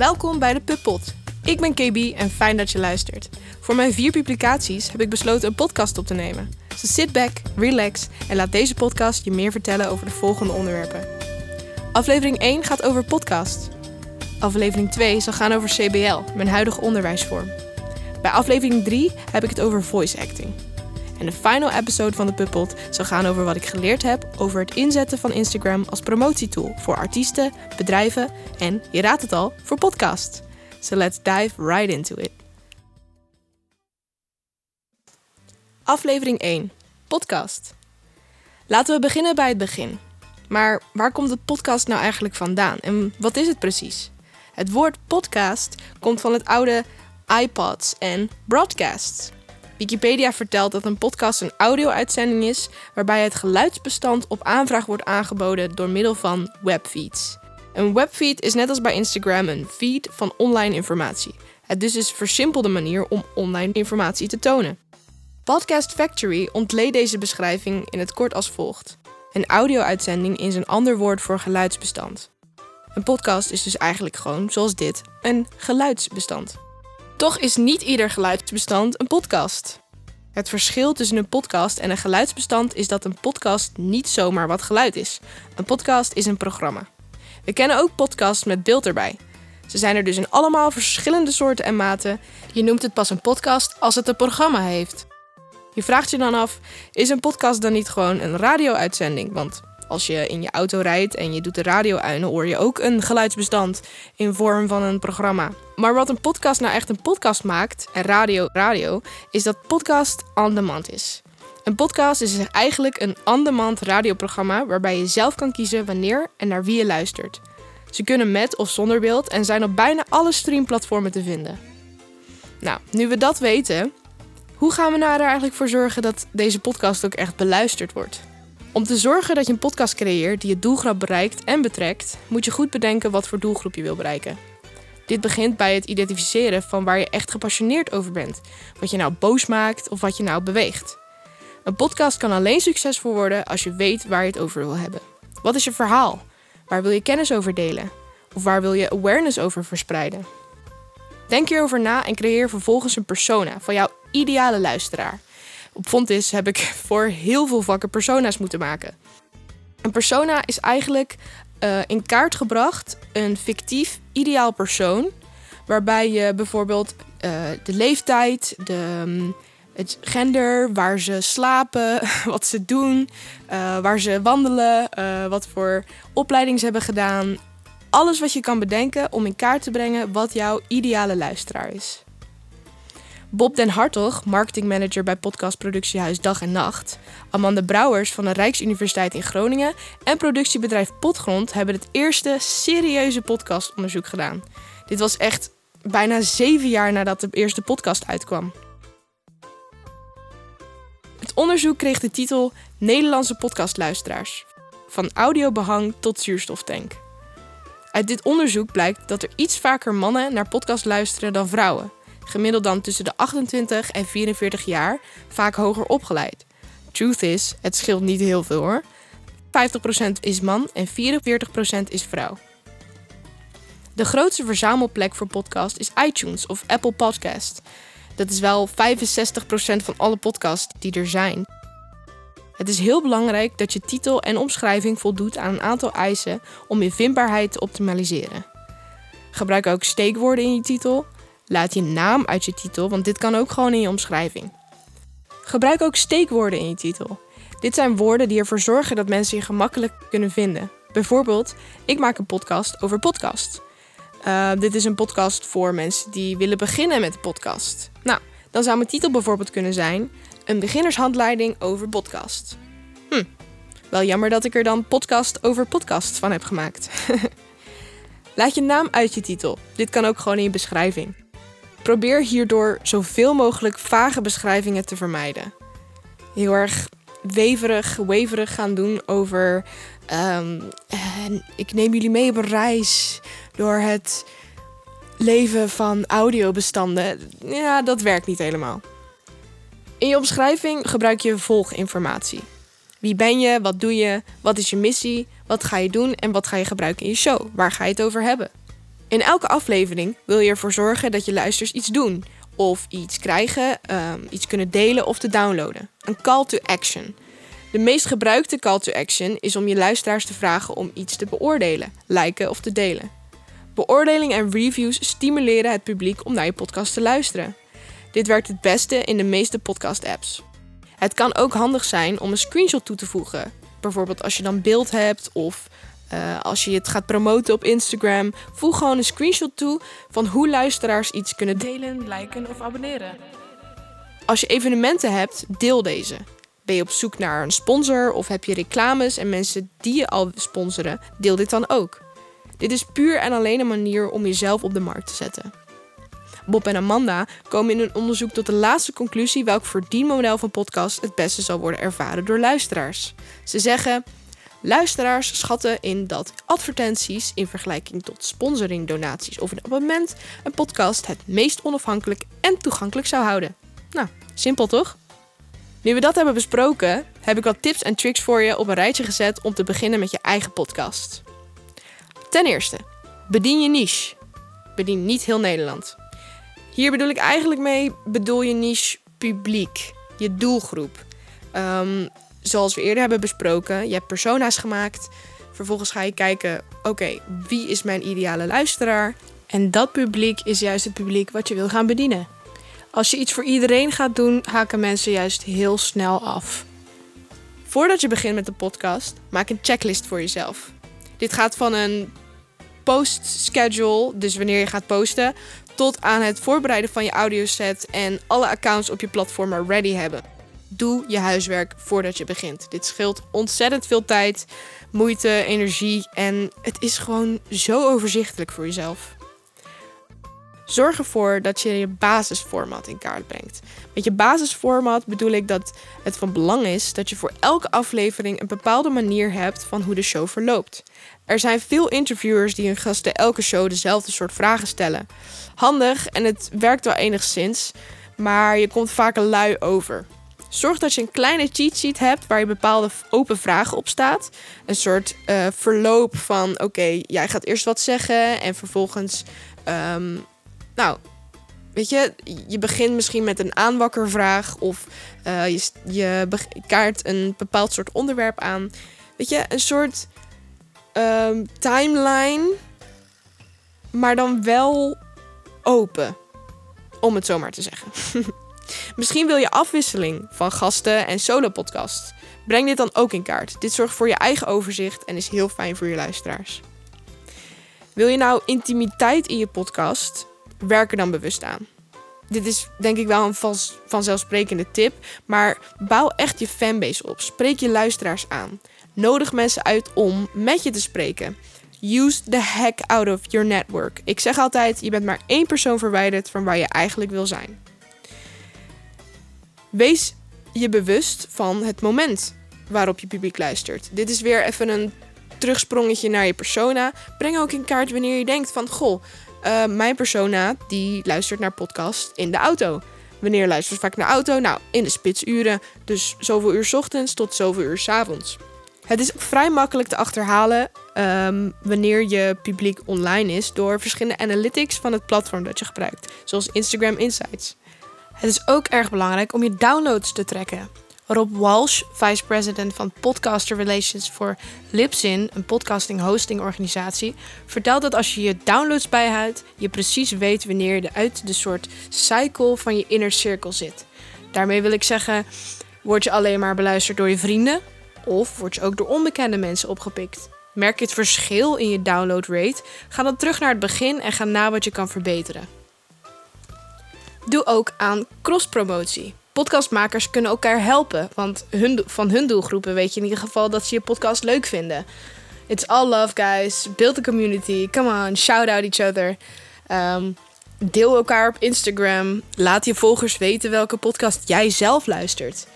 Welkom bij de Puppot. Ik ben KB en fijn dat je luistert. Voor mijn vier publicaties heb ik besloten een podcast op te nemen. Dus sit back, relax en laat deze podcast je meer vertellen over de volgende onderwerpen. Aflevering 1 gaat over podcast. Aflevering 2 zal gaan over CBL, mijn huidige onderwijsvorm. Bij aflevering 3 heb ik het over voice acting. En de final episode van de Puppot zal gaan over wat ik geleerd heb over het inzetten van Instagram als promotietool voor artiesten, bedrijven en, je raadt het al, voor podcast. So let's dive right into it. Aflevering 1. Podcast. Laten we beginnen bij het begin. Maar waar komt het podcast nou eigenlijk vandaan en wat is het precies? Het woord podcast komt van het oude iPods en broadcasts. Wikipedia vertelt dat een podcast een audio-uitzending is waarbij het geluidsbestand op aanvraag wordt aangeboden door middel van webfeeds. Een webfeed is net als bij Instagram een feed van online informatie. Het dus is een versimpelde manier om online informatie te tonen. Podcast Factory ontleed deze beschrijving in het kort als volgt: Een audio-uitzending is een ander woord voor geluidsbestand. Een podcast is dus eigenlijk gewoon, zoals dit, een geluidsbestand. Toch is niet ieder geluidsbestand een podcast. Het verschil tussen een podcast en een geluidsbestand is dat een podcast niet zomaar wat geluid is. Een podcast is een programma. We kennen ook podcasts met beeld erbij. Ze zijn er dus in allemaal verschillende soorten en maten. Je noemt het pas een podcast als het een programma heeft. Je vraagt je dan af: is een podcast dan niet gewoon een radio-uitzending? Want als je in je auto rijdt en je doet de radio uit, hoor je ook een geluidsbestand in vorm van een programma. Maar wat een podcast nou echt een podcast maakt, en radio radio, is dat podcast on demand is. Een podcast is eigenlijk een on-demand radioprogramma waarbij je zelf kan kiezen wanneer en naar wie je luistert. Ze kunnen met of zonder beeld en zijn op bijna alle streamplatformen te vinden. Nou, nu we dat weten, hoe gaan we nou er eigenlijk voor zorgen dat deze podcast ook echt beluisterd wordt? Om te zorgen dat je een podcast creëert die je doelgroep bereikt en betrekt, moet je goed bedenken wat voor doelgroep je wil bereiken. Dit begint bij het identificeren van waar je echt gepassioneerd over bent, wat je nou boos maakt of wat je nou beweegt. Een podcast kan alleen succesvol worden als je weet waar je het over wil hebben. Wat is je verhaal? Waar wil je kennis over delen? Of waar wil je awareness over verspreiden? Denk hierover na en creëer vervolgens een persona van jouw ideale luisteraar. Op Fontis heb ik voor heel veel vakken persona's moeten maken. Een persona is eigenlijk uh, in kaart gebracht een fictief ideaal persoon. Waarbij je bijvoorbeeld uh, de leeftijd, de, um, het gender, waar ze slapen, wat ze doen, uh, waar ze wandelen, wat voor opleiding ze hebben gedaan. Alles wat je kan bedenken om in kaart te brengen wat jouw ideale luisteraar is. Bob den Hartog, marketingmanager bij podcastproductiehuis Dag en Nacht. Amanda Brouwers van de Rijksuniversiteit in Groningen en productiebedrijf Potgrond hebben het eerste serieuze podcastonderzoek gedaan. Dit was echt bijna zeven jaar nadat de eerste podcast uitkwam. Het onderzoek kreeg de titel Nederlandse podcastluisteraars. Van audiobehang tot zuurstoftank. Uit dit onderzoek blijkt dat er iets vaker mannen naar podcast luisteren dan vrouwen gemiddeld dan tussen de 28 en 44 jaar, vaak hoger opgeleid. Truth is, het scheelt niet heel veel hoor. 50% is man en 44% is vrouw. De grootste verzamelplek voor podcast is iTunes of Apple Podcast. Dat is wel 65% van alle podcasts die er zijn. Het is heel belangrijk dat je titel en omschrijving voldoet aan een aantal eisen om je vindbaarheid te optimaliseren. Gebruik ook steekwoorden in je titel, Laat je naam uit je titel, want dit kan ook gewoon in je omschrijving. Gebruik ook steekwoorden in je titel. Dit zijn woorden die ervoor zorgen dat mensen je gemakkelijk kunnen vinden. Bijvoorbeeld, ik maak een podcast over podcast. Uh, dit is een podcast voor mensen die willen beginnen met de podcast. Nou, dan zou mijn titel bijvoorbeeld kunnen zijn: Een beginnershandleiding over podcast. Hm, wel jammer dat ik er dan podcast over podcast van heb gemaakt. Laat je naam uit je titel. Dit kan ook gewoon in je beschrijving. Probeer hierdoor zoveel mogelijk vage beschrijvingen te vermijden. Heel erg weverig, weverig gaan doen over. Um, ik neem jullie mee op een reis door het leven van audiobestanden. Ja, dat werkt niet helemaal. In je omschrijving gebruik je volginformatie. Wie ben je? Wat doe je? Wat is je missie? Wat ga je doen? En wat ga je gebruiken in je show? Waar ga je het over hebben? In elke aflevering wil je ervoor zorgen dat je luisters iets doen, of iets krijgen, um, iets kunnen delen of te downloaden. Een call to action. De meest gebruikte call to action is om je luisteraars te vragen om iets te beoordelen, liken of te delen. Beoordeling en reviews stimuleren het publiek om naar je podcast te luisteren. Dit werkt het beste in de meeste podcast-apps. Het kan ook handig zijn om een screenshot toe te voegen. Bijvoorbeeld als je dan beeld hebt of uh, als je het gaat promoten op Instagram. Voeg gewoon een screenshot toe van hoe luisteraars iets kunnen delen, liken of abonneren. Als je evenementen hebt, deel deze. Ben je op zoek naar een sponsor of heb je reclames en mensen die je al sponsoren, deel dit dan ook. Dit is puur en alleen een manier om jezelf op de markt te zetten. Bob en Amanda komen in hun onderzoek tot de laatste conclusie welk verdienmodel van podcast het beste zal worden ervaren door luisteraars. Ze zeggen: Luisteraars schatten in dat advertenties in vergelijking tot sponsoring, donaties of een abonnement een podcast het meest onafhankelijk en toegankelijk zou houden. Nou, simpel toch? Nu we dat hebben besproken, heb ik wat tips en tricks voor je op een rijtje gezet om te beginnen met je eigen podcast. Ten eerste, bedien je niche. Bedien niet heel Nederland. Hier bedoel ik eigenlijk mee, bedoel je niche publiek, je doelgroep. Um, zoals we eerder hebben besproken, je hebt persona's gemaakt. Vervolgens ga je kijken, oké, wie is mijn ideale luisteraar? En dat publiek is juist het publiek wat je wil gaan bedienen. Als je iets voor iedereen gaat doen, haken mensen juist heel snel af. Voordat je begint met de podcast, maak een checklist voor jezelf. Dit gaat van een post schedule, dus wanneer je gaat posten, tot aan het voorbereiden van je audioset en alle accounts op je platform ready hebben. Doe je huiswerk voordat je begint. Dit scheelt ontzettend veel tijd, moeite, energie en het is gewoon zo overzichtelijk voor jezelf. Zorg ervoor dat je je basisformat in kaart brengt. Met je basisformat bedoel ik dat het van belang is dat je voor elke aflevering een bepaalde manier hebt van hoe de show verloopt. Er zijn veel interviewers die hun gasten elke show dezelfde soort vragen stellen. Handig en het werkt wel enigszins, maar je komt vaak lui over. Zorg dat je een kleine cheat sheet hebt waar je bepaalde open vragen op staat. Een soort uh, verloop van: oké, jij gaat eerst wat zeggen en vervolgens. Um, nou, weet je, je begint misschien met een aanwakkervraag of uh, je, je kaart een bepaald soort onderwerp aan. Weet je, een soort um, timeline, maar dan wel open. Om het zo maar te zeggen. Misschien wil je afwisseling van gasten en solo-podcast. Breng dit dan ook in kaart. Dit zorgt voor je eigen overzicht en is heel fijn voor je luisteraars. Wil je nou intimiteit in je podcast? Werk er dan bewust aan. Dit is denk ik wel een vanzelfsprekende tip, maar bouw echt je fanbase op. Spreek je luisteraars aan. Nodig mensen uit om met je te spreken. Use the heck out of your network. Ik zeg altijd: je bent maar één persoon verwijderd van waar je eigenlijk wil zijn. Wees je bewust van het moment waarop je publiek luistert. Dit is weer even een terugsprongetje naar je persona. Breng ook in kaart wanneer je denkt van... Goh, uh, mijn persona die luistert naar podcast in de auto. Wanneer luistert vaak naar auto? Nou, in de spitsuren. Dus zoveel uur ochtends tot zoveel uur s avonds. Het is vrij makkelijk te achterhalen um, wanneer je publiek online is... door verschillende analytics van het platform dat je gebruikt. Zoals Instagram Insights. Het is ook erg belangrijk om je downloads te trekken. Rob Walsh, vice president van Podcaster Relations voor Libsyn, een podcasting hosting organisatie, vertelt dat als je je downloads bijhoudt, je precies weet wanneer je uit de soort cycle van je inner circle zit. Daarmee wil ik zeggen, word je alleen maar beluisterd door je vrienden of word je ook door onbekende mensen opgepikt? Merk je het verschil in je download rate? Ga dan terug naar het begin en ga na wat je kan verbeteren. Doe ook aan cross-promotie. Podcastmakers kunnen elkaar helpen, want hun, van hun doelgroepen weet je in ieder geval dat ze je podcast leuk vinden. It's all love, guys. Build a community. Come on, shout out each other. Um, deel elkaar op Instagram. Laat je volgers weten welke podcast jij zelf luistert.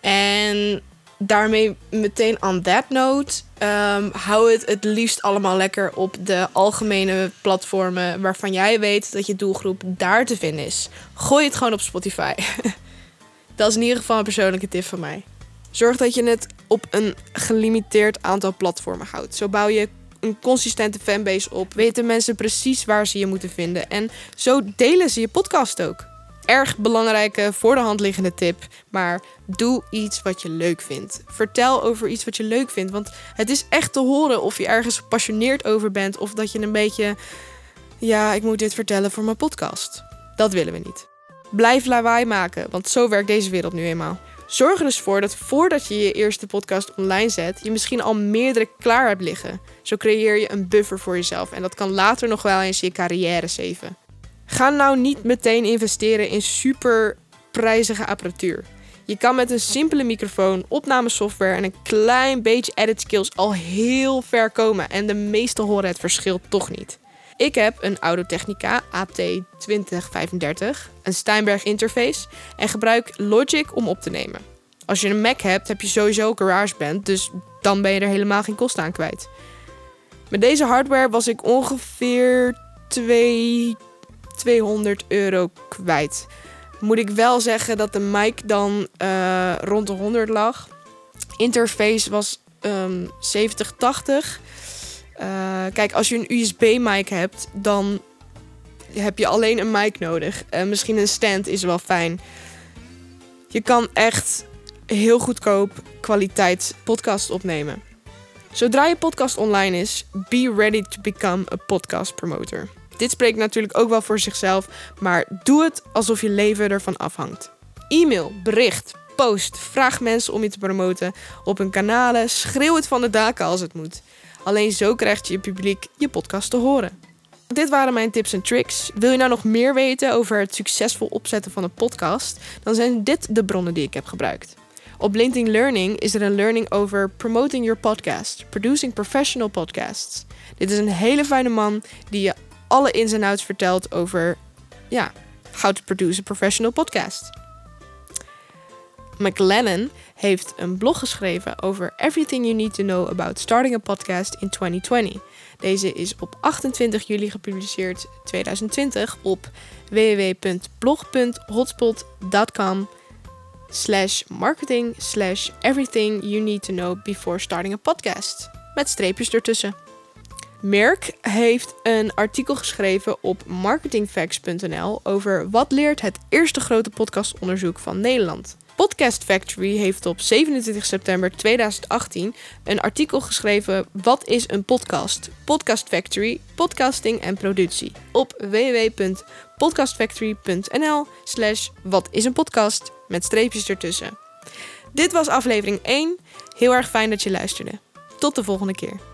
En daarmee meteen on that note, um, hou het het liefst allemaal lekker op de algemene platformen waarvan jij weet dat je doelgroep daar te vinden is. Gooi het gewoon op Spotify. dat is in ieder geval een persoonlijke tip van mij. Zorg dat je het op een gelimiteerd aantal platformen houdt. Zo bouw je een consistente fanbase op. Weten mensen precies waar ze je moeten vinden. En zo delen ze je podcast ook. Erg belangrijke, voor de hand liggende tip. Maar doe iets wat je leuk vindt. Vertel over iets wat je leuk vindt. Want het is echt te horen of je ergens gepassioneerd over bent. Of dat je een beetje. Ja, ik moet dit vertellen voor mijn podcast. Dat willen we niet. Blijf lawaai maken, want zo werkt deze wereld nu eenmaal. Zorg er dus voor dat voordat je je eerste podcast online zet, je misschien al meerdere klaar hebt liggen. Zo creëer je een buffer voor jezelf en dat kan later nog wel eens je carrière zeven. Ga nou niet meteen investeren in super prijzige apparatuur. Je kan met een simpele microfoon, opnamesoftware en een klein beetje edit skills al heel ver komen en de meesten horen het verschil toch niet. Ik heb een Audio-Technica AT2035, een Steinberg interface en gebruik Logic om op te nemen. Als je een Mac hebt, heb je sowieso GarageBand, dus dan ben je er helemaal geen kosten aan kwijt. Met deze hardware was ik ongeveer 2, 200 euro kwijt. Moet ik wel zeggen dat de mic dan uh, rond de 100 lag. Interface was um, 70, 80. Uh, kijk, als je een USB-mic hebt, dan heb je alleen een mic nodig. Misschien een stand is wel fijn. Je kan echt heel goedkoop kwaliteit podcast opnemen. Zodra je podcast online is, be ready to become a podcast promoter. Dit spreekt natuurlijk ook wel voor zichzelf, maar doe het alsof je leven ervan afhangt. E-mail, bericht, post, vraag mensen om je te promoten op hun kanalen, schreeuw het van de daken als het moet. Alleen zo krijgt je publiek je podcast te horen. Dit waren mijn tips en tricks. Wil je nou nog meer weten over het succesvol opzetten van een podcast? Dan zijn dit de bronnen die ik heb gebruikt. Op LinkedIn Learning is er een learning over promoting your podcast, producing professional podcasts. Dit is een hele fijne man die je alle ins en outs vertelt over ja, how to produce a professional podcast. McLennan heeft een blog geschreven over everything you need to know about starting a podcast in 2020. Deze is op 28 juli gepubliceerd 2020 op www.blog.hotspot.com slash marketing slash everything you need to know before starting a podcast. Met streepjes ertussen. Merck heeft een artikel geschreven op marketingfacts.nl over wat leert het eerste grote podcastonderzoek van Nederland. Podcast Factory heeft op 27 september 2018 een artikel geschreven Wat is een podcast? Podcast Factory, podcasting en productie op www.podcastfactory.nl slash wat is een podcast met streepjes ertussen. Dit was aflevering 1. Heel erg fijn dat je luisterde. Tot de volgende keer.